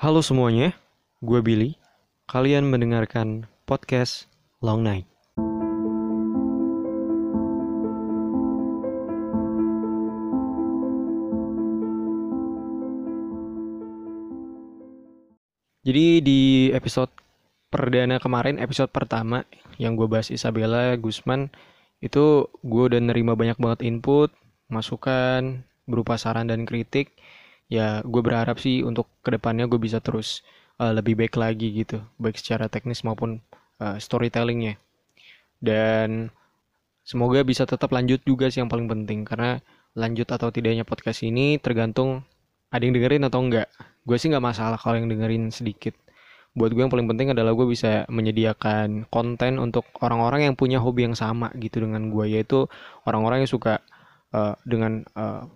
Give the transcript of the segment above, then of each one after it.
Halo semuanya, gue Billy. Kalian mendengarkan podcast Long Night. Jadi di episode perdana kemarin, episode pertama yang gue bahas Isabella Gusman, itu gue udah nerima banyak banget input, masukan, berupa saran dan kritik. Ya gue berharap sih untuk ke depannya gue bisa terus uh, lebih baik lagi gitu, baik secara teknis maupun uh, storytellingnya. Dan semoga bisa tetap lanjut juga sih yang paling penting, karena lanjut atau tidaknya podcast ini tergantung ada yang dengerin atau enggak. Gue sih nggak masalah kalau yang dengerin sedikit. Buat gue yang paling penting adalah gue bisa menyediakan konten untuk orang-orang yang punya hobi yang sama gitu dengan gue yaitu orang-orang yang suka uh, dengan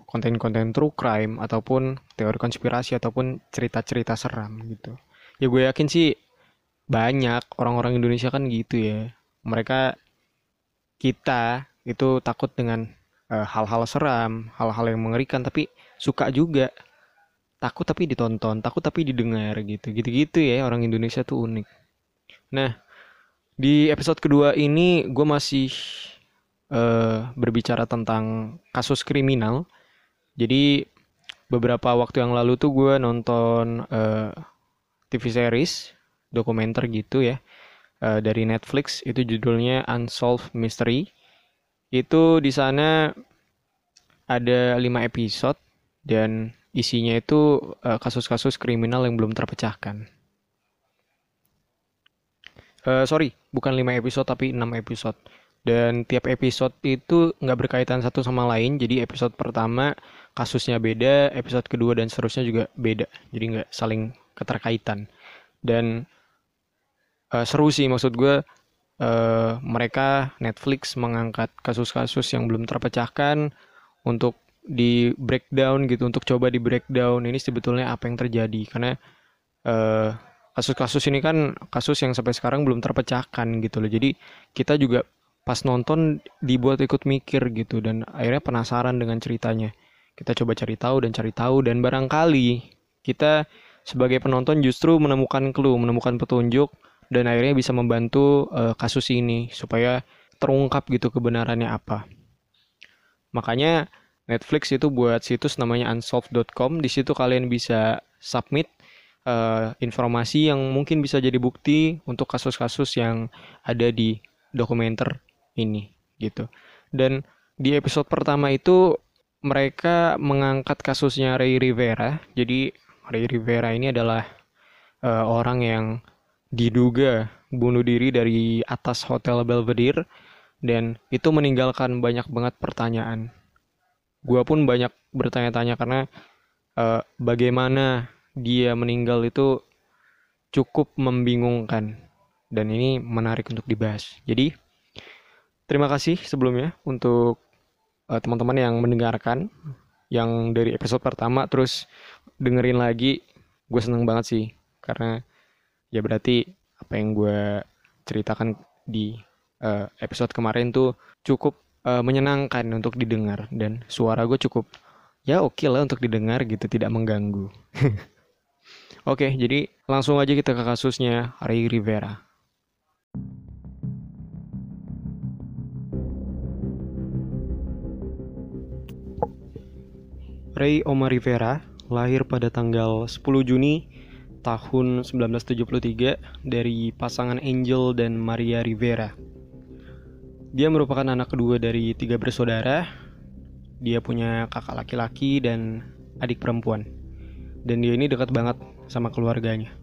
konten konten-konten true crime ataupun teori konspirasi ataupun cerita-cerita seram gitu. Ya gue yakin sih banyak orang-orang Indonesia kan gitu ya. Mereka kita itu takut dengan hal hal-hal seram hal-hal yang mengerikan tapi suka juga. Takut tapi ditonton takut tapi didengar gitu. Gitu-gitu ya orang Indonesia tuh unik. Nah di episode kedua ini gue masih uh, berbicara tentang kasus kriminal jadi beberapa waktu yang lalu tuh gue nonton uh, eh, TV series dokumenter gitu ya uh, dari Netflix itu judulnya Unsolved Mystery itu di sana ada lima episode dan isinya itu eh, kasus-kasus uh, kriminal yang belum terpecahkan. Uh, sorry, bukan 5 episode tapi 6 episode. Dan tiap episode itu nggak berkaitan satu sama lain. Jadi episode pertama kasusnya beda, episode kedua dan seterusnya juga beda. Jadi nggak saling keterkaitan. Dan uh, seru sih maksud gue. Uh, mereka Netflix mengangkat kasus-kasus yang belum terpecahkan untuk di breakdown gitu untuk coba di breakdown ini sebetulnya apa yang terjadi karena eh, kasus-kasus ini kan kasus yang sampai sekarang belum terpecahkan gitu loh jadi kita juga pas nonton dibuat ikut mikir gitu dan akhirnya penasaran dengan ceritanya. Kita coba cari tahu dan cari tahu dan barangkali kita sebagai penonton justru menemukan clue menemukan petunjuk dan akhirnya bisa membantu uh, kasus ini supaya terungkap gitu kebenarannya apa. Makanya Netflix itu buat situs namanya unsolved.com. Di situ kalian bisa submit uh, informasi yang mungkin bisa jadi bukti untuk kasus-kasus yang ada di dokumenter ini gitu. Dan di episode pertama itu mereka mengangkat kasusnya Ray Rivera. Jadi Ray Rivera ini adalah uh, orang yang diduga bunuh diri dari atas Hotel Belvedere dan itu meninggalkan banyak banget pertanyaan gue pun banyak bertanya-tanya karena uh, bagaimana dia meninggal itu cukup membingungkan dan ini menarik untuk dibahas. Jadi terima kasih sebelumnya untuk uh, teman-teman yang mendengarkan yang dari episode pertama terus dengerin lagi gue seneng banget sih karena ya berarti apa yang gue ceritakan di uh, episode kemarin tuh cukup uh, menyenangkan untuk didengar dan suara gue cukup ya oke okay lah untuk didengar gitu tidak mengganggu. oke, okay, jadi langsung aja kita ke kasusnya Ray Rivera. Ray Omar Rivera lahir pada tanggal 10 Juni tahun 1973 dari pasangan Angel dan Maria Rivera. Dia merupakan anak kedua dari tiga bersaudara. Dia punya kakak laki-laki dan adik perempuan. Dan dia ini dekat banget sama keluarganya.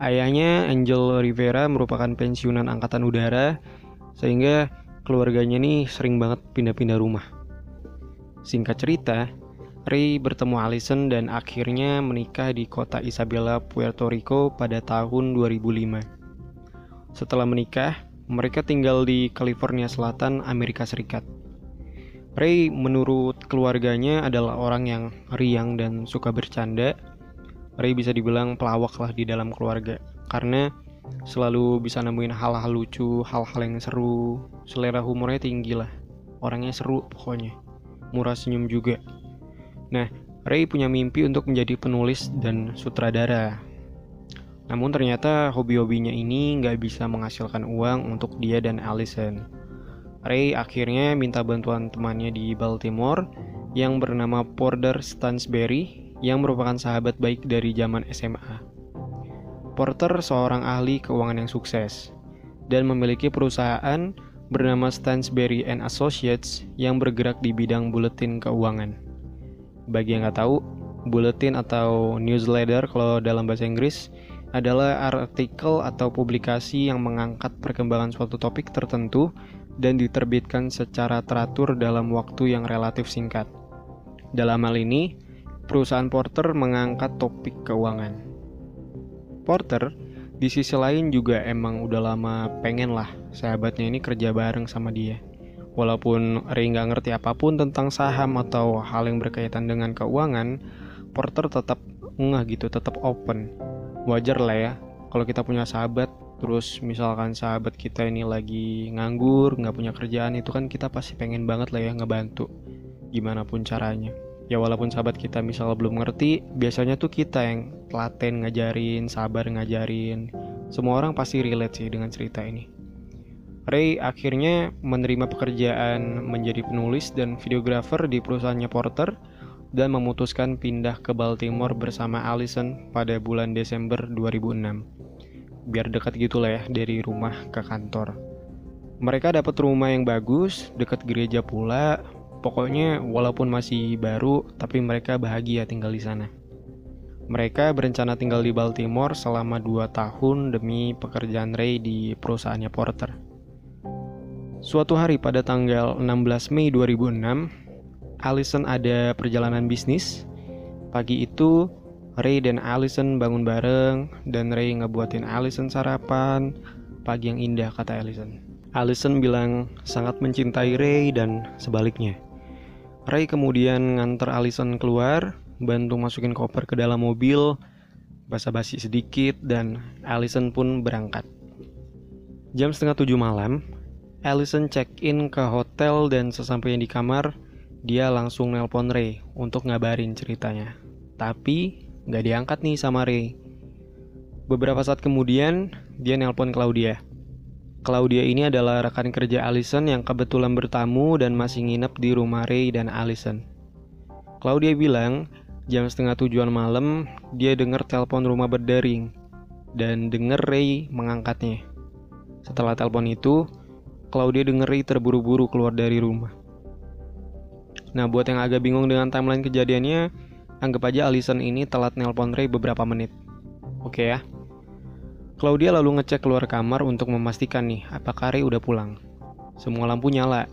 Ayahnya Angel Rivera merupakan pensiunan angkatan udara sehingga keluarganya ini sering banget pindah-pindah rumah. Singkat cerita, Ray bertemu Allison dan akhirnya menikah di kota Isabela, Puerto Rico pada tahun 2005. Setelah menikah, mereka tinggal di California Selatan, Amerika Serikat. Ray menurut keluarganya adalah orang yang riang dan suka bercanda. Ray bisa dibilang pelawak lah di dalam keluarga karena selalu bisa nemuin hal-hal lucu, hal-hal yang seru. Selera humornya tinggi lah. Orangnya seru pokoknya. Murah senyum juga. Nah, Ray punya mimpi untuk menjadi penulis dan sutradara. Namun ternyata hobi-hobinya ini nggak bisa menghasilkan uang untuk dia dan Allison. Ray akhirnya minta bantuan temannya di Baltimore yang bernama Porter Stansberry yang merupakan sahabat baik dari zaman SMA. Porter seorang ahli keuangan yang sukses dan memiliki perusahaan bernama Stansberry and Associates yang bergerak di bidang buletin keuangan. Bagi yang nggak tahu, bulletin atau newsletter kalau dalam bahasa Inggris adalah artikel atau publikasi yang mengangkat perkembangan suatu topik tertentu dan diterbitkan secara teratur dalam waktu yang relatif singkat. Dalam hal ini, perusahaan Porter mengangkat topik keuangan. Porter di sisi lain juga emang udah lama pengen lah sahabatnya ini kerja bareng sama dia. Walaupun Ray nggak ngerti apa pun tentang saham atau hal yang berkaitan dengan keuangan, Porter tetap ngeh gitu, tetap open. Wajar lah ya, kalau kita punya sahabat, terus misalkan sahabat kita ini lagi nganggur, nggak punya kerjaan, itu kan kita pasti pengen banget lah ya ngebantu, gimana pun caranya. Ya walaupun sahabat kita misal belum ngerti, biasanya tuh kita yang telaten ngajarin, sabar ngajarin. Semua orang pasti relate sih dengan cerita ini. Ray akhirnya menerima pekerjaan menjadi penulis dan videografer di perusahaannya Porter dan memutuskan pindah ke Baltimore bersama Allison pada bulan Desember 2006. Biar dekat gitulah ya dari rumah ke kantor. Mereka dapat rumah yang bagus, dekat gereja pula. Pokoknya walaupun masih baru, tapi mereka bahagia tinggal di sana. Mereka berencana tinggal di Baltimore selama 2 tahun demi pekerjaan Ray di perusahaannya Porter. Suatu hari pada tanggal 16 Mei 2006, Allison ada perjalanan bisnis. Pagi itu, Ray dan Allison bangun bareng dan Ray ngebuatin Allison sarapan. Pagi yang indah kata Allison. Allison bilang sangat mencintai Ray dan sebaliknya. Ray kemudian nganter Allison keluar, bantu masukin koper ke dalam mobil, basa-basi sedikit dan Allison pun berangkat. Jam setengah tujuh malam, Allison check-in ke hotel dan sesampainya di kamar, dia langsung nelpon Ray untuk ngabarin ceritanya. Tapi nggak diangkat nih sama Ray. Beberapa saat kemudian, dia nelpon Claudia. Claudia ini adalah rekan kerja Allison yang kebetulan bertamu dan masih nginep di rumah Ray dan Allison. Claudia bilang, jam setengah tujuan malam, dia dengar telepon rumah berdering dan denger Ray mengangkatnya. Setelah telepon itu, Claudia dengeri terburu-buru keluar dari rumah. Nah, buat yang agak bingung dengan timeline kejadiannya, anggap aja Alison ini telat nelpon Ray beberapa menit. Oke ya. Claudia lalu ngecek keluar kamar untuk memastikan nih, apakah Ray udah pulang. Semua lampu nyala,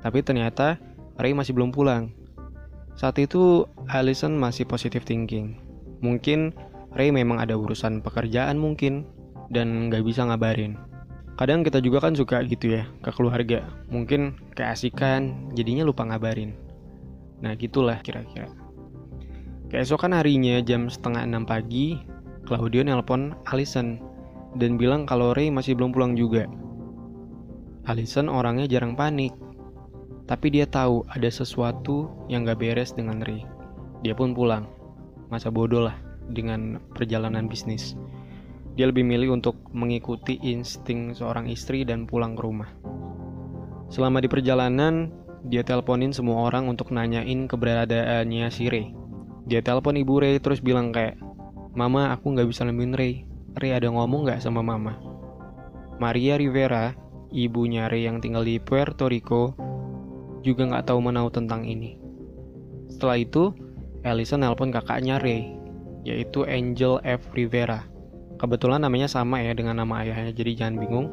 tapi ternyata Ray masih belum pulang. Saat itu, Alison masih positive thinking. Mungkin Ray memang ada urusan pekerjaan mungkin, dan nggak bisa ngabarin. Kadang kita juga kan suka gitu ya ke keluarga. Mungkin keasikan, jadinya lupa ngabarin. Nah gitulah kira-kira. Keesokan harinya jam setengah enam pagi, Claudio nelpon Allison dan bilang kalau Ray masih belum pulang juga. Allison orangnya jarang panik, tapi dia tahu ada sesuatu yang gak beres dengan Ray. Dia pun pulang. Masa bodoh lah dengan perjalanan bisnis. Dia lebih milih untuk mengikuti insting seorang istri dan pulang ke rumah. Selama di perjalanan, dia teleponin semua orang untuk nanyain keberadaannya si Ray. Dia telepon ibu Ray terus bilang kayak, Mama, aku nggak bisa nemuin Ray. Ray ada ngomong nggak sama Mama? Maria Rivera, ibunya Ray yang tinggal di Puerto Rico, juga nggak tahu menau tentang ini. Setelah itu, Elisa nelpon kakaknya Ray, yaitu Angel F. Rivera. Kebetulan namanya sama ya dengan nama ayahnya, jadi jangan bingung.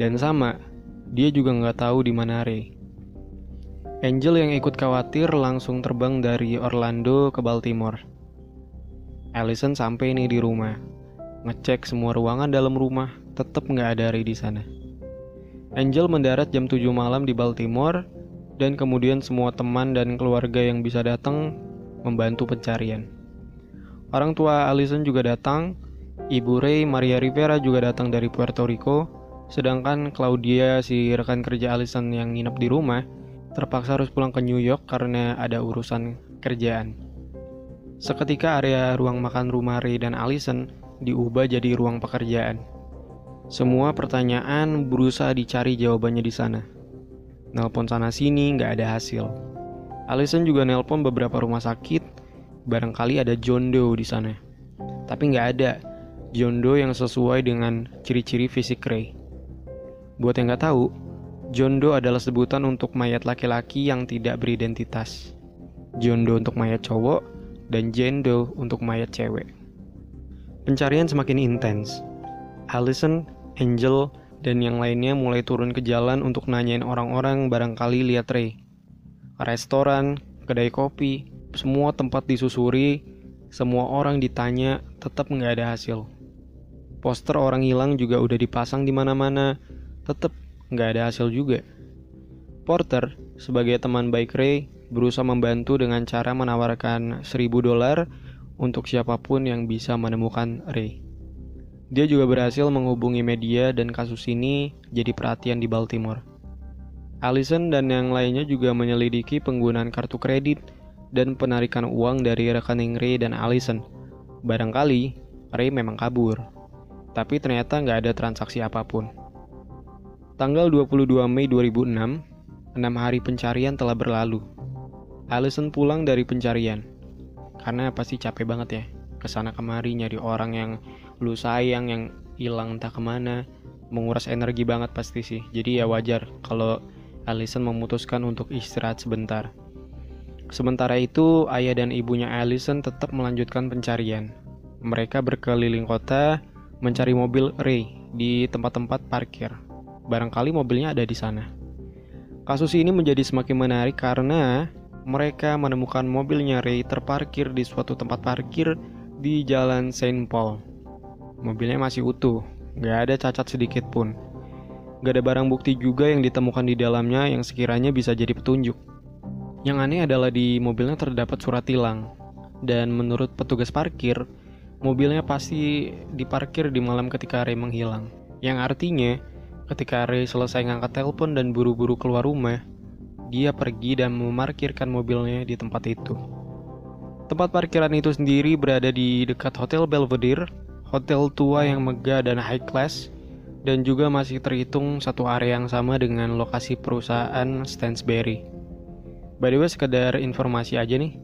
Dan sama, dia juga nggak tahu di mana Ray. Angel yang ikut khawatir langsung terbang dari Orlando ke Baltimore. Allison sampai nih di rumah, ngecek semua ruangan dalam rumah, tetap nggak ada Ray di sana. Angel mendarat jam 7 malam di Baltimore, dan kemudian semua teman dan keluarga yang bisa datang membantu pencarian. Orang tua Allison juga datang Ibu Ray Maria Rivera juga datang dari Puerto Rico, sedangkan Claudia si rekan kerja Allison yang nginep di rumah terpaksa harus pulang ke New York karena ada urusan kerjaan. Seketika area ruang makan rumah Ray dan Allison diubah jadi ruang pekerjaan. Semua pertanyaan berusaha dicari jawabannya di sana. Nelpon sana sini nggak ada hasil. Allison juga nelpon beberapa rumah sakit, barangkali ada John Doe di sana. Tapi nggak ada John Doe yang sesuai dengan ciri-ciri fisik Ray. Buat yang nggak tahu, John Doe adalah sebutan untuk mayat laki-laki yang tidak beridentitas. John Doe untuk mayat cowok, dan Jane Doe untuk mayat cewek. Pencarian semakin intens. Allison, Angel, dan yang lainnya mulai turun ke jalan untuk nanyain orang-orang barangkali lihat Ray. Restoran, kedai kopi, semua tempat disusuri, semua orang ditanya, tetap nggak ada hasil. Poster orang hilang juga udah dipasang di mana-mana, tetap nggak ada hasil juga. Porter, sebagai teman baik Ray, berusaha membantu dengan cara menawarkan 1000 dolar untuk siapa pun yang bisa menemukan Ray. Dia juga berhasil menghubungi media dan kasus ini jadi perhatian di Baltimore. Allison dan yang lainnya juga menyelidiki penggunaan kartu kredit dan penarikan uang dari rekening Ray dan Allison. Barangkali Ray memang kabur, tapi ternyata nggak ada transaksi apa pun. Tanggal 22 Mei 2006, enam hari pencarian telah berlalu. Allison pulang dari pencarian, karena pasti capek banget ya, ke sana kemari nyari orang yang lu sayang, yang hilang entah ke mana, menguras energi banget pasti sih. Jadi ya wajar kalau Allison memutuskan untuk istirahat sebentar. Sementara itu, ayah dan ibunya Allison tetap melanjutkan pencarian. Mereka berkeliling kota mencari mobil Ray di tempat-tempat parkir barangkali mobilnya ada di sana. Kasus ini menjadi semakin menarik karena mereka menemukan mobilnya Ray terparkir di suatu tempat parkir di Jalan Saint Paul. Mobilnya masih utuh, nggak ada cacat sedikit pun. Gak ada barang bukti juga yang ditemukan di dalamnya yang sekiranya bisa jadi petunjuk. Yang aneh adalah di mobilnya terdapat surat tilang. Dan menurut petugas parkir, mobilnya pasti diparkir di malam ketika Ray menghilang. Yang artinya, Ketika Ray selesai ngangkat telepon dan buru-buru keluar rumah, dia pergi dan memarkirkan mobilnya di tempat itu. Tempat parkiran itu sendiri berada di dekat Hotel Belvedere, hotel tua yang megah dan high class, dan juga masih terhitung satu area yang sama dengan lokasi perusahaan Stansberry. By the way, sekedar informasi aja nih,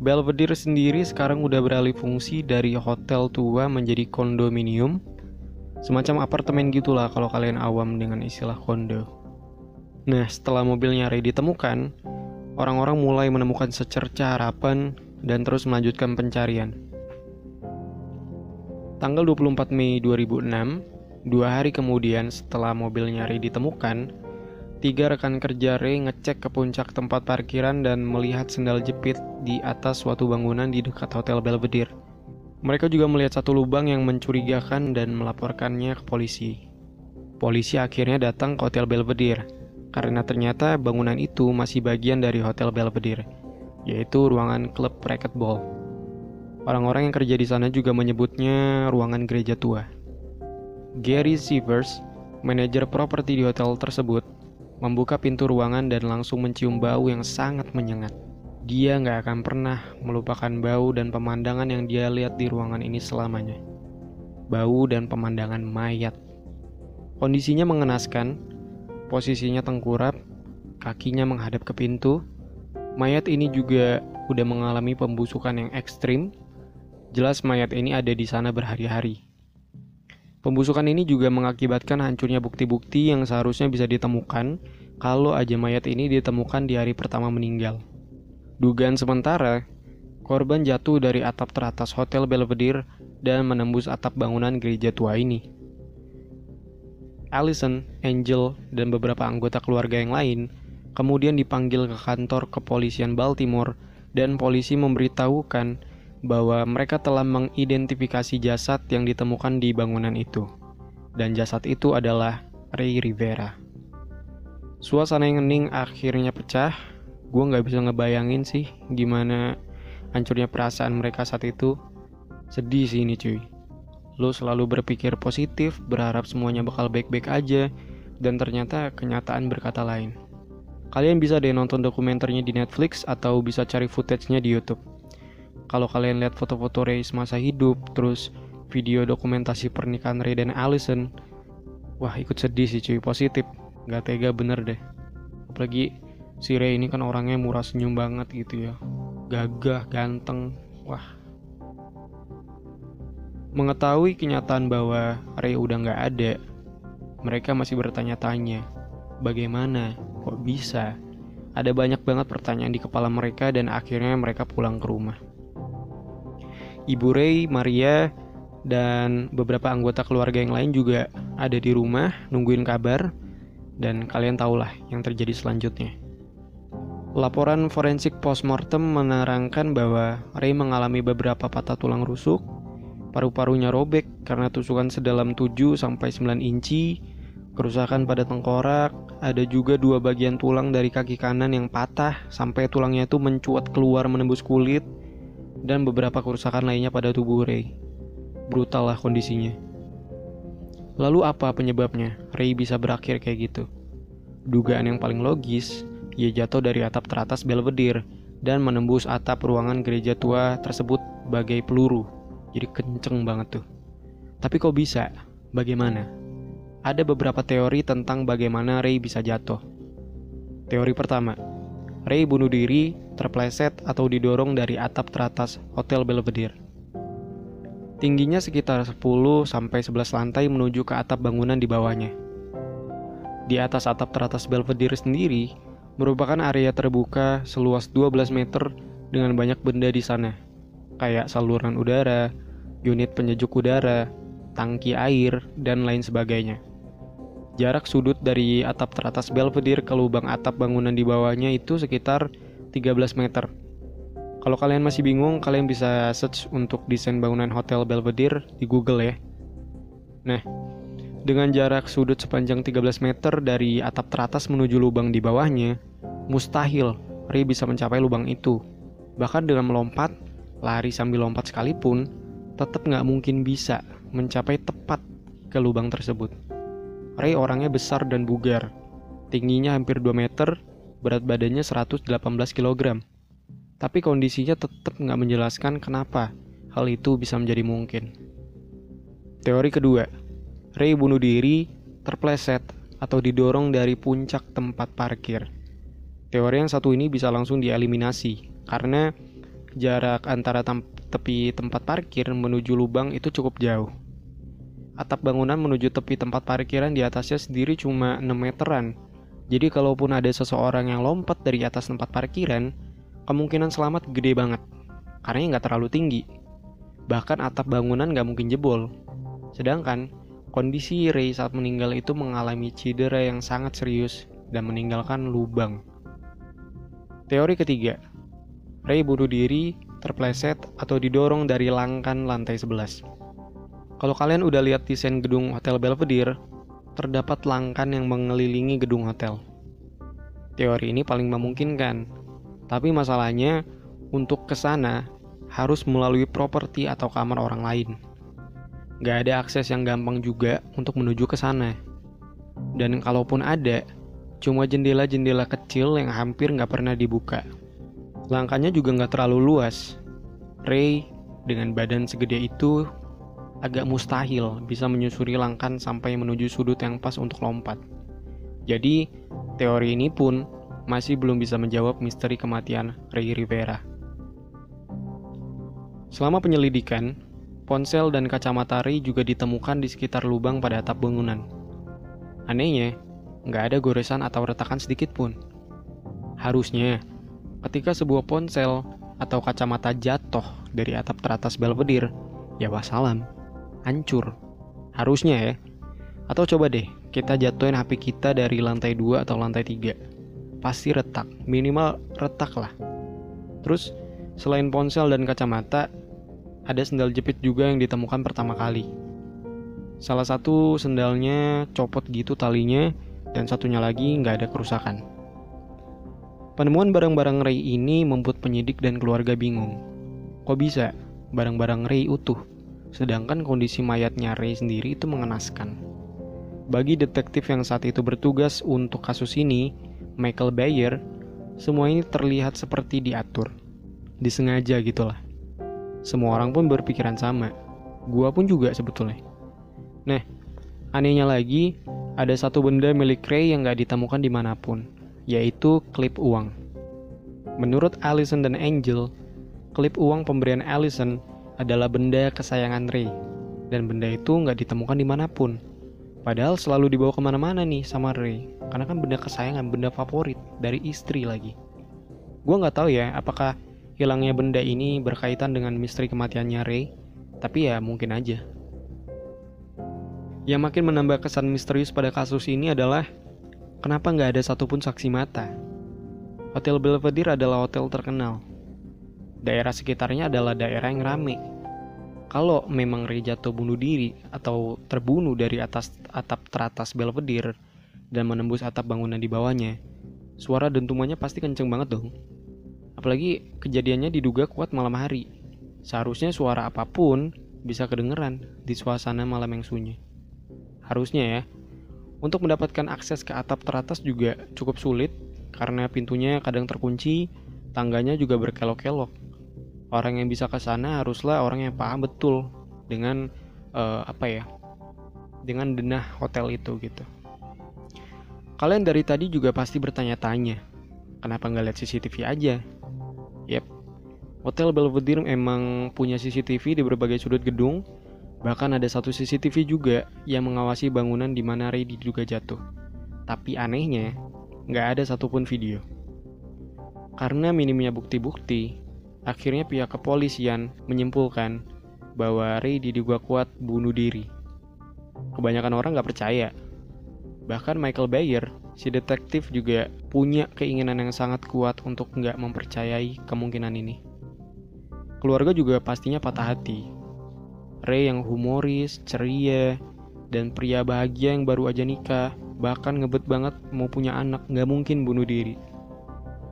Belvedere sendiri sekarang udah beralih fungsi dari hotel tua menjadi kondominium Semacam apartemen gitulah kalau kalian awam dengan istilah kondo. Nah, setelah mobilnya Ray ditemukan, orang-orang mulai menemukan secerca harapan dan terus melanjutkan pencarian. Tanggal 24 Mei 2006, dua hari kemudian setelah mobilnya Ray ditemukan, tiga rekan kerja Ray ngecek ke puncak tempat parkiran dan melihat sendal jepit di atas suatu bangunan di dekat Hotel Belvedere. Mereka juga melihat satu lubang yang mencurigakan dan melaporkannya ke polisi. Polisi akhirnya datang ke Hotel Belvedere karena ternyata bangunan itu masih bagian dari Hotel Belvedere, yaitu ruangan klub racquetball. Orang-orang yang kerja di sana juga menyebutnya ruangan gereja tua. Gary Sievers, manajer properti di hotel tersebut, membuka pintu ruangan dan langsung mencium bau yang sangat menyengat. Dia nggak akan pernah melupakan bau dan pemandangan yang dia lihat di ruangan ini selamanya. Bau dan pemandangan mayat. Kondisinya mengenaskan, posisinya tengkurap, kakinya menghadap ke pintu. Mayat ini juga udah mengalami pembusukan yang ekstrim. Jelas mayat ini ada di sana berhari-hari. Pembusukan ini juga mengakibatkan hancurnya bukti-bukti yang seharusnya bisa ditemukan kalau aja mayat ini ditemukan di hari pertama meninggal. Dugaan sementara, korban jatuh dari atap teratas Hotel Belvedere dan menembus atap bangunan gereja tua ini. Allison, Angel, dan beberapa anggota keluarga yang lain kemudian dipanggil ke kantor kepolisian Baltimore dan polisi memberitahukan bahwa mereka telah mengidentifikasi jasad yang ditemukan di bangunan itu. Dan jasad itu adalah Ray Rivera. Suasana yang hening akhirnya pecah. Gue nggak bisa ngebayangin sih gimana hancurnya perasaan mereka saat itu. Sedih sih ini cuy. Lo selalu berpikir positif berharap semuanya bakal baik-baik aja dan ternyata kenyataan berkata lain. Kalian bisa deh nonton dokumenternya di Netflix atau bisa cari footage-nya di YouTube kalau kalian lihat foto-foto Ray semasa hidup, terus video dokumentasi pernikahan Ray dan Allison, wah ikut sedih sih cuy, positif. Gak tega bener deh. Apalagi si Ray ini kan orangnya murah senyum banget gitu ya. Gagah, ganteng, wah. Mengetahui kenyataan bahwa Ray udah gak ada, mereka masih bertanya-tanya, bagaimana, kok bisa? Ada banyak banget pertanyaan di kepala mereka dan akhirnya mereka pulang ke rumah. Ibu Ray, Maria, dan beberapa anggota keluarga yang lain juga ada di rumah nungguin kabar dan kalian tahulah yang terjadi selanjutnya. Laporan forensik postmortem menerangkan bahwa Ray mengalami beberapa patah tulang rusuk, paru-parunya robek karena tusukan sedalam 7 sampai 9 inci, kerusakan pada tengkorak, ada juga dua bagian tulang dari kaki kanan yang patah sampai tulangnya itu mencuat keluar menembus kulit, dan beberapa kerusakan lainnya pada tubuh Ray. Brutal lah kondisinya. Lalu apa penyebabnya Ray bisa berakhir kayak gitu? Dugaan yang paling logis, ia jatuh dari atap teratas Belvedere dan menembus atap ruangan gereja tua tersebut bagai peluru. Jadi kenceng banget tuh. Tapi kok bisa? Bagaimana? Ada beberapa teori tentang bagaimana Ray bisa jatuh. Teori pertama, Ray bunuh diri, terpleset, atau didorong dari atap teratas Hotel Belvedere. Tingginya sekitar 10-11 lantai menuju ke atap bangunan di bawahnya. Di atas atap teratas Belvedere sendiri, merupakan area terbuka seluas 12 meter dengan banyak benda di sana, kayak saluran udara, unit penyejuk udara, tangki air, dan lain sebagainya. Jarak sudut dari atap teratas Belvedere ke lubang atap bangunan di bawahnya itu sekitar 13 meter. Kalau kalian masih bingung, kalian bisa search untuk desain bangunan Hotel Belvedere di Google ya. Nah, dengan jarak sudut sepanjang 13 meter dari atap teratas menuju lubang di bawahnya, mustahil Ray bisa mencapai lubang itu. Bahkan dengan melompat, lari sambil lompat sekalipun, tetap nggak mungkin bisa mencapai tepat ke lubang tersebut. Ray orangnya besar dan bugar. Tingginya hampir 2 meter, berat badannya 118 kg. Tapi kondisinya tetap nggak menjelaskan kenapa hal itu bisa menjadi mungkin. Teori kedua, Ray bunuh diri, terpleset, atau didorong dari puncak tempat parkir. Teori yang satu ini bisa langsung dieliminasi, karena jarak antara tepi tempat parkir menuju lubang itu cukup jauh. Atap bangunan menuju tepi tempat parkiran di atasnya sendiri cuma 6 meteran. Jadi kalaupun ada seseorang yang lompat dari atas tempat parkiran, kemungkinan selamat gede banget. Karena nggak terlalu tinggi. Bahkan atap bangunan nggak mungkin jebol. Sedangkan, kondisi Ray saat meninggal itu mengalami cedera yang sangat serius dan meninggalkan lubang. Teori ketiga, Ray bunuh diri, terpleset, atau didorong dari langkan lantai 11. Kalau kalian udah lihat desain gedung Hotel Belvedere, terdapat langkan yang mengelilingi gedung hotel. Teori ini paling memungkinkan, tapi masalahnya untuk ke sana harus melalui properti atau kamar orang lain. Gak ada akses yang gampang juga untuk menuju ke sana. Dan kalaupun ada, cuma jendela-jendela kecil yang hampir nggak pernah dibuka. Langkahnya juga nggak terlalu luas. Ray dengan badan segede itu agak mustahil bisa menyusuri langkan sampai menuju sudut yang pas untuk lompat. Jadi, teori ini pun masih belum bisa menjawab misteri kematian Ray Rivera. Selama penyelidikan, ponsel dan kacamata Ray juga ditemukan di sekitar lubang pada atap bangunan. Anehnya, nggak ada goresan atau retakan sedikit pun. Harusnya, ketika sebuah ponsel atau kacamata jatuh dari atap teratas Belvedere, ya wassalam hancur. Harusnya ya. Atau coba deh, kita jatuhin HP kita dari lantai 2 atau lantai 3. Pasti retak, minimal retak lah. Terus, selain ponsel dan kacamata, ada sendal jepit juga yang ditemukan pertama kali. Salah satu sendalnya copot gitu talinya, dan satunya lagi nggak ada kerusakan. Penemuan barang-barang Ray ini membuat penyidik dan keluarga bingung. Kok bisa barang-barang Ray utuh? Sedangkan kondisi mayatnya Ray sendiri itu mengenaskan. Bagi detektif yang saat itu bertugas untuk kasus ini, Michael Bayer, semua ini terlihat seperti diatur. Disengaja gitulah. Semua orang pun berpikiran sama. Gua pun juga sebetulnya. Nah, anehnya lagi, ada satu benda milik Ray yang gak ditemukan di mana pun, yaitu klip uang. Menurut Allison dan Angel, klip uang pemberian Allison adalah benda kesayangan Ray, dan benda itu nggak ditemukan di mana pun. Padahal selalu dibawa ke mana-mana nih sama Ray, karena kan benda kesayangan, benda favorit dari istri lagi. Gue nggak tahu ya, apakah hilangnya benda ini berkaitan dengan misteri kematiannya Ray, tapi ya mungkin aja. Yang makin menambah kesan misterius pada kasus ini adalah kenapa nggak ada satupun saksi mata. Hotel Belvedere adalah hotel terkenal. Daerah sekitarnya adalah daerah yang ramai. Kalau memang Ray jatuh bunuh diri atau terbunuh dari atas atap teratas Belvedere, dan menembus atap bangunan di bawahnya, suara dentumannya pasti kenceng banget dong. Apalagi kejadiannya diduga kuat malam hari. Seharusnya suara apa pun bisa kedengeran di suasana malam yang sunyi. Harusnya ya, untuk mendapatkan akses ke atap teratas juga cukup sulit karena pintunya kadang terkunci, tangganya juga berkelok-kelok. Orang yang bisa ke sana haruslah orang yang paham betul dengan uh, apa ya? Dengan denah hotel itu gitu. Kalian dari tadi juga pasti bertanya-tanya, kenapa nggak lihat CCTV aja? Yep, Hotel Belvedere emang punya CCTV di berbagai sudut gedung, bahkan ada satu CCTV juga yang mengawasi bangunan di mana Ray diduga jatuh. Tapi anehnya, nggak ada satupun video. Karena minimnya bukti-bukti, akhirnya pihak kepolisian menyimpulkan bahwa Ray diduga kuat bunuh diri. Kebanyakan orang nggak percaya, Bahkan Michael Bayer, si detektif juga punya keinginan yang sangat kuat untuk nggak mempercayai kemungkinan ini. Keluarga juga pastinya patah hati. Ray yang humoris, ceria, dan pria bahagia yang baru aja nikah, bahkan ngebet banget mau punya anak, nggak mungkin bunuh diri.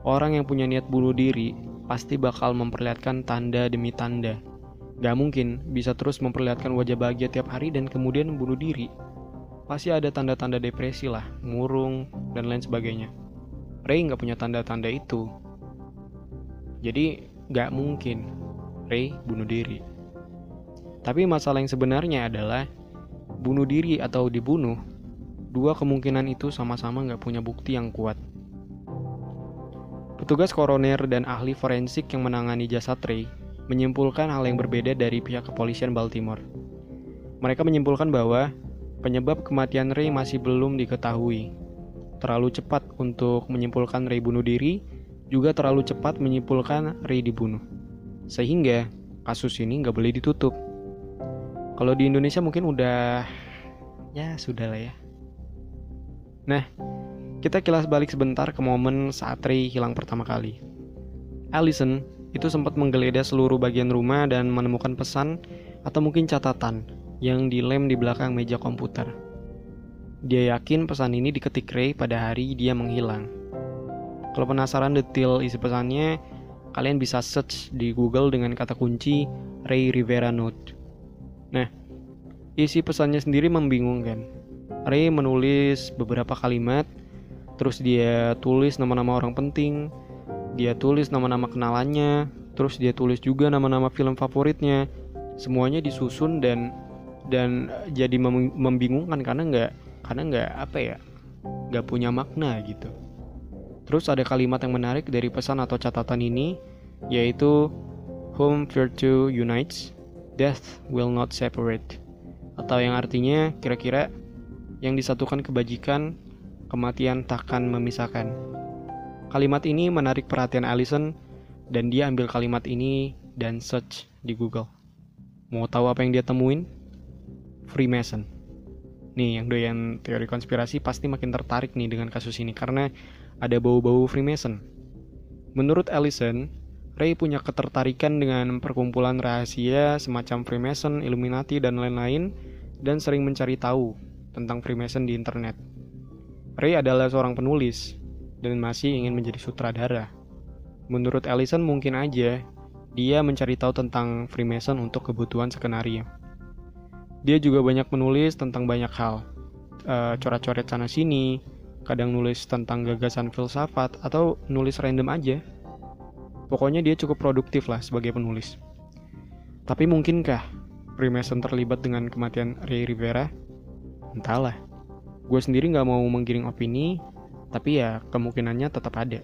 Orang yang punya niat bunuh diri pasti bakal memperlihatkan tanda demi tanda. Gak mungkin bisa terus memperlihatkan wajah bahagia tiap hari dan kemudian bunuh diri pasti ada tanda-tanda depresi lah, murung, dan lain sebagainya. Ray nggak punya tanda-tanda itu. Jadi nggak mungkin Ray bunuh diri. Tapi masalah yang sebenarnya adalah bunuh diri atau dibunuh, dua kemungkinan itu sama-sama nggak punya bukti yang kuat. Petugas koroner dan ahli forensik yang menangani jasad Ray menyimpulkan hal yang berbeda dari pihak kepolisian Baltimore. Mereka menyimpulkan bahwa Penyebab kematian Ray masih belum diketahui. Terlalu cepat untuk menyimpulkan Ray bunuh diri, juga terlalu cepat menyimpulkan Ray dibunuh. Sehingga kasus ini nggak boleh ditutup. Kalau di Indonesia mungkin udah ya sudah lah ya. Nah, kita kilas balik sebentar ke momen saat Ray hilang pertama kali. Allison itu sempat menggeledah seluruh bagian rumah dan menemukan pesan atau mungkin catatan yang dilem di belakang meja komputer. Dia yakin pesan ini diketik Ray pada hari dia menghilang. Kalau penasaran detail isi pesannya, kalian bisa search di Google dengan kata kunci Ray Rivera Note. Nah, isi pesannya sendiri membingungkan. Ray menulis beberapa kalimat, terus dia tulis nama-nama orang penting, dia tulis nama-nama kenalannya, terus dia tulis juga nama-nama film favoritnya. Semuanya disusun dan dan jadi membingungkan karena nggak karena nggak apa ya nggak punya makna gitu. Terus ada kalimat yang menarik dari pesan atau catatan ini yaitu whom virtue unites death will not separate. Atau yang artinya kira-kira yang disatukan kebajikan kematian takkan memisahkan kalimat ini menarik perhatian Allison dan dia ambil kalimat ini dan search di Google mau tahu apa yang dia temuin Freemason. Nih, yang doyan teori konspirasi pasti makin tertarik nih dengan kasus ini karena ada bau-bau Freemason. Menurut Allison, Ray punya ketertarikan dengan perkumpulan rahasia semacam Freemason, Illuminati, dan lain-lain, dan sering mencari tahu tentang Freemason di internet. Ray adalah seorang penulis dan masih ingin menjadi sutradara. Menurut Allison mungkin aja dia mencari tahu tentang Freemason untuk kebutuhan skenario. Dia juga banyak menulis tentang banyak hal, uh, coret-coret sana sini, kadang nulis tentang gagasan filsafat atau nulis random aja. Pokoknya dia cukup produktif lah sebagai penulis. Tapi mungkinkah Freemason terlibat dengan kematian Ray Rivera? Entahlah. Gue sendiri nggak mau menggiring opini, tapi ya kemungkinannya tetap ada.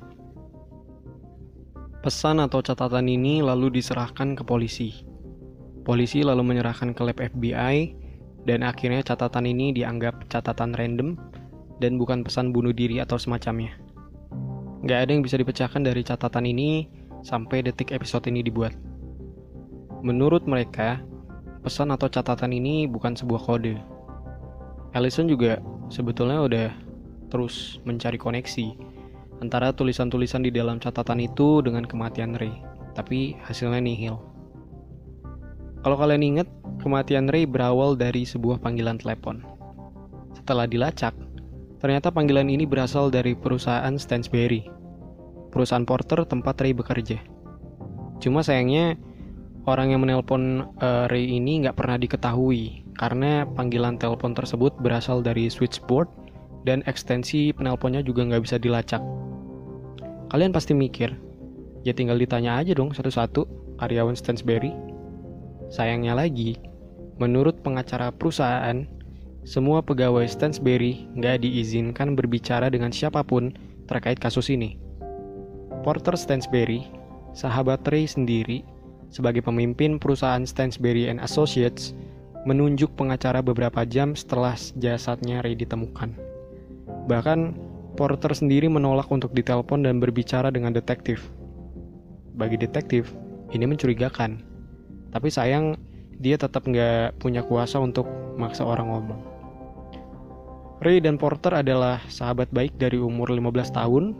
Pesan atau catatan ini lalu diserahkan ke polisi. Polisi lalu menyerahkan ke lab FBI, dan akhirnya catatan ini dianggap catatan random dan bukan pesan bunuh diri atau semacamnya. Nggak ada yang bisa dipecahkan dari catatan ini sampai detik episode ini dibuat. Menurut mereka, pesan atau catatan ini bukan sebuah kode. Allison juga sebetulnya udah terus mencari koneksi antara tulisan-tulisan di dalam catatan itu dengan kematian Ray, tapi hasilnya nihil. Kalau kalian ingat, kematian Ray berawal dari sebuah panggilan telepon. Setelah dilacak, ternyata panggilan ini berasal dari perusahaan Stansberry, perusahaan porter tempat Ray bekerja. Cuma sayangnya, orang yang menelpon uh, Ray ini nggak pernah diketahui karena panggilan telepon tersebut berasal dari switchboard dan ekstensi penelponnya juga nggak bisa dilacak. Kalian pasti mikir, ya tinggal ditanya aja dong satu-satu karyawan Stansberry. Sayangnya lagi, menurut pengacara perusahaan, semua pegawai Stansberry nggak diizinkan berbicara dengan siapa pun terkait kasus ini. Porter Stansberry, sahabat Ray sendiri, sebagai pemimpin perusahaan Stansberry and Associates menunjuk pengacara beberapa jam setelah jasadnya Ray ditemukan. Bahkan, Porter sendiri menolak untuk ditelepon dan berbicara dengan detektif. Bagi detektif, ini mencurigakan. Tapi sayang, dia tetap nggak punya kuasa untuk maksa orang ngomong. Ray dan Porter adalah sahabat baik dari umur 15 tahun,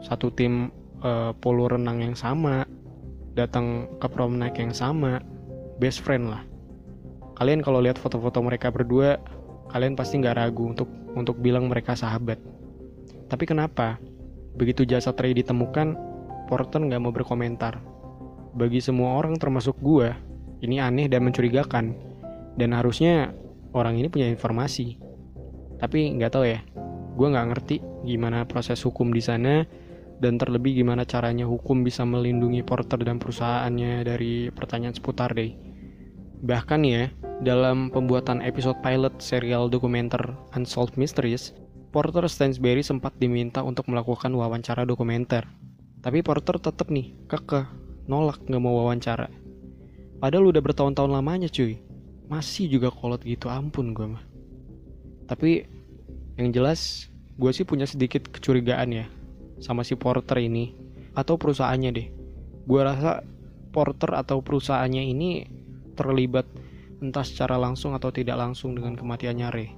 satu tim uh, polo renang yang sama, datang ke prom night yang sama, best friend lah. Kalian kalau lihat foto-foto mereka berdua, kalian pasti nggak ragu untuk untuk bilang mereka sahabat. Tapi kenapa? Begitu jasad Ray ditemukan, Porter nggak mau berkomentar. Bagi semua orang termasuk gue, ini aneh dan mencurigakan. Dan harusnya orang ini punya informasi. Tapi nggak tahu ya, gue nggak ngerti gimana proses hukum di sana dan terlebih gimana caranya hukum bisa melindungi Porter dan perusahaannya dari pertanyaan seputar deh. Bahkan ya, dalam pembuatan episode pilot serial dokumenter Unsolved Mysteries, Porter Stansberry sempat diminta untuk melakukan wawancara dokumenter. Tapi Porter tetap nih, kekeh, nolak nggak mau wawancara. Padahal udah bertahun-tahun lamanya cuy. Masih juga kolot gitu, ampun gue mah. Tapi yang jelas, gue sih punya sedikit kecurigaan ya sama si Porter ini atau perusahaannya deh. Gue rasa Porter atau perusahaannya ini terlibat entah secara langsung atau tidak langsung dengan kematiannya Ray.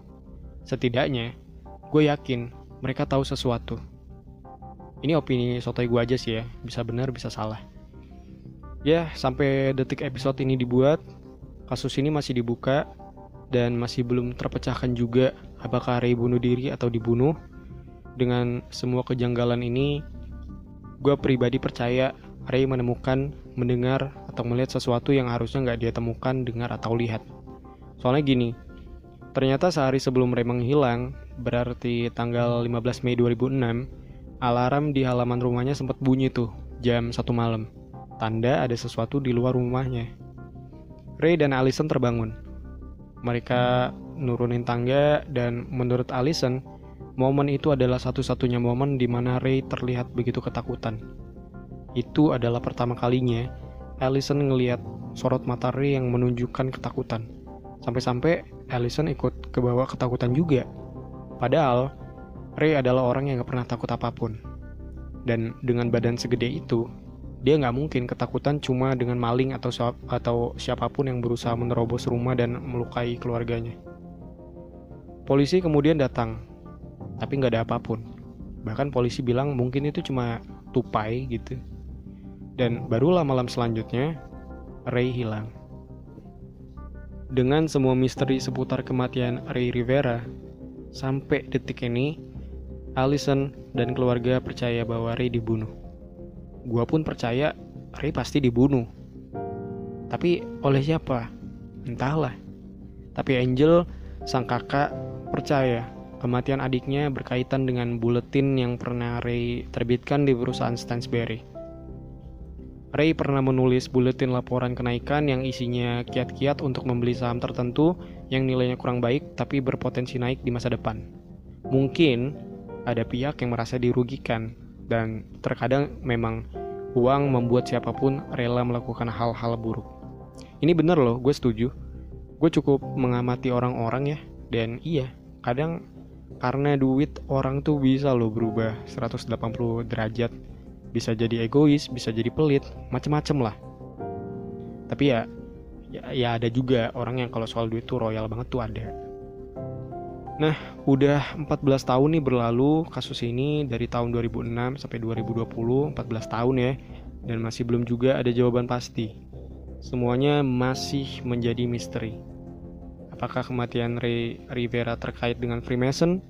Setidaknya, gue yakin mereka tahu sesuatu. Ini opini sotoy gue aja sih ya, bisa benar bisa salah. Ya, sampai detik episode ini dibuat, kasus ini masih dibuka dan masih belum terpecahkan juga apakah Ray bunuh diri atau dibunuh dengan semua kejanggalan ini, gue pribadi percaya Ray menemukan, mendengar, atau melihat sesuatu yang harusnya nggak dia temukan, dengar, atau lihat. Soalnya gini, ternyata sehari sebelum Ray menghilang, berarti tanggal 15 Mei 2006, alarm di halaman rumahnya sempat bunyi tuh, jam 1 malam. Tanda ada sesuatu di luar rumahnya. Ray dan Allison terbangun. Mereka nurunin tangga dan menurut Allison, Momen itu adalah satu-satunya momen di mana Ray terlihat begitu ketakutan. Itu adalah pertama kalinya Allison ngelihat sorot mata Ray yang menunjukkan ketakutan. Sampai-sampai Allison ikut ke bawah ketakutan juga. Padahal Ray adalah orang yang gak pernah takut apa pun. Dan dengan badan segede itu, dia nggak mungkin ketakutan cuma dengan maling atau atau siapa pun yang berusaha menerobos rumah dan melukai keluarganya. Polisi kemudian datang tapi nggak ada apa pun bahkan polisi bilang mungkin itu cuma tupai gitu dan barulah malam selanjutnya Ray hilang. Dengan semua misteri seputar kematian Ray Rivera sampai detik ini Allison dan keluarga percaya bahwa Ray dibunuh. Gua pun percaya Ray pasti dibunuh. Tapi oleh siapa? Entahlah. Tapi Angel sang kakak percaya Kematian adiknya berkaitan dengan buletin yang pernah Ray terbitkan di perusahaan Stansberry. Ray pernah menulis buletin laporan kenaikan yang isinya kiat-kiat untuk membeli saham tertentu yang nilainya kurang baik tapi berpotensi naik di masa depan. Mungkin ada pihak yang merasa dirugikan dan terkadang memang uang membuat siapa pun rela melakukan hal-hal buruk. Ini bener loh, gue setuju. Gue cukup mengamati orang-orang ya, dan iya, kadang karena duit orang tuh bisa loh berubah 180 derajat bisa jadi egois bisa jadi pelit macem-macem lah tapi ya, ya ya ada juga orang yang kalau soal duit tuh royal banget tuh ada Nah, udah 14 tahun nih berlalu kasus ini dari tahun 2006 sampai 2020, 14 tahun ya. Dan masih belum juga ada jawaban pasti. Semuanya masih menjadi misteri. Apakah kematian Ray Rivera terkait dengan Freemason?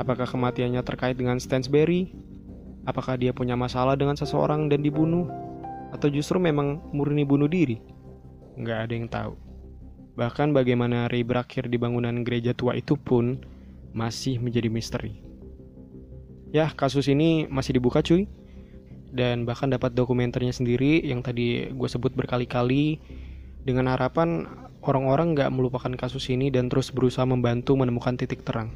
Apakah kematiannya terkait dengan Stansberry? Apakah dia punya masalah dengan seseorang dan dibunuh? Atau justru memang murni bunuh diri? Nggak ada yang tahu. Bahkan bagaimana Ray berakhir di bangunan gereja tua itu pun masih menjadi misteri. Ya, kasus ini masih dibuka cuy. Dan bahkan dapat dokumenternya sendiri yang tadi gue sebut berkali-kali dengan harapan orang-orang nggak melupakan kasus ini dan terus berusaha membantu menemukan titik terang.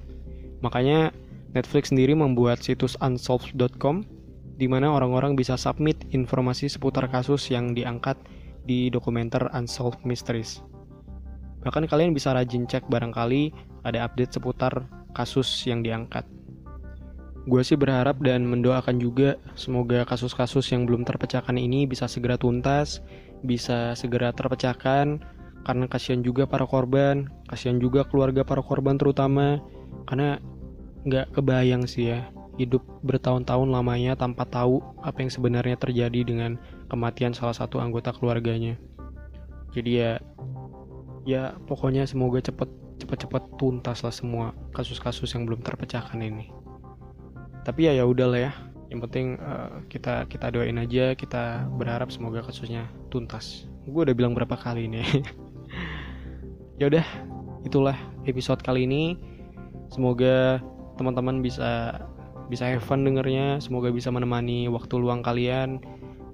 Makanya Netflix sendiri membuat situs unsolved.com di mana orang-orang bisa submit informasi seputar kasus yang diangkat di dokumenter Unsolved Mysteries. Bahkan kalian bisa rajin cek barangkali ada update seputar kasus yang diangkat. Gue sih berharap dan mendoakan juga semoga kasus-kasus yang belum terpecahkan ini bisa segera tuntas, bisa segera terpecahkan, karena kasihan juga para korban, kasihan juga keluarga para korban terutama, karena nggak kebayang sih ya hidup bertahun-tahun lamanya tanpa tahu apa yang sebenarnya terjadi dengan kematian salah satu anggota keluarganya. Jadi ya ya pokoknya semoga cepet cepet-cepet tuntas lah semua kasus-kasus yang belum terpecahkan ini. Tapi ya ya udahlah ya. Yang penting uh, kita kita doain aja, kita berharap semoga kasusnya tuntas. Gue udah bilang berapa kali ini. ya udah, itulah episode kali ini. Semoga teman-teman bisa bisa have fun dengernya. Semoga bisa menemani waktu luang kalian.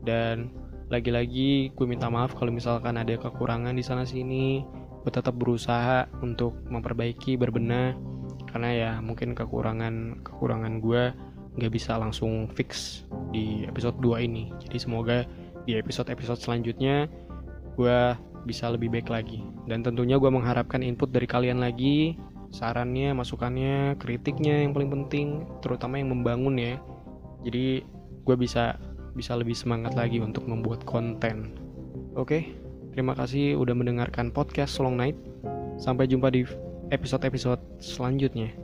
Dan lagi-lagi gue minta maaf kalau misalkan ada kekurangan di sana sini. Gue tetap berusaha untuk memperbaiki berbenah. Karena ya mungkin kekurangan kekurangan gue nggak bisa langsung fix di episode 2 ini. Jadi semoga di episode-episode selanjutnya gue bisa lebih baik lagi. Dan tentunya gue mengharapkan input dari kalian lagi sarannya, masukannya, kritiknya yang paling penting, terutama yang membangun ya. Jadi gue bisa bisa lebih semangat lagi untuk membuat konten. Oke, terima kasih udah mendengarkan podcast Long Night. Sampai jumpa di episode-episode selanjutnya.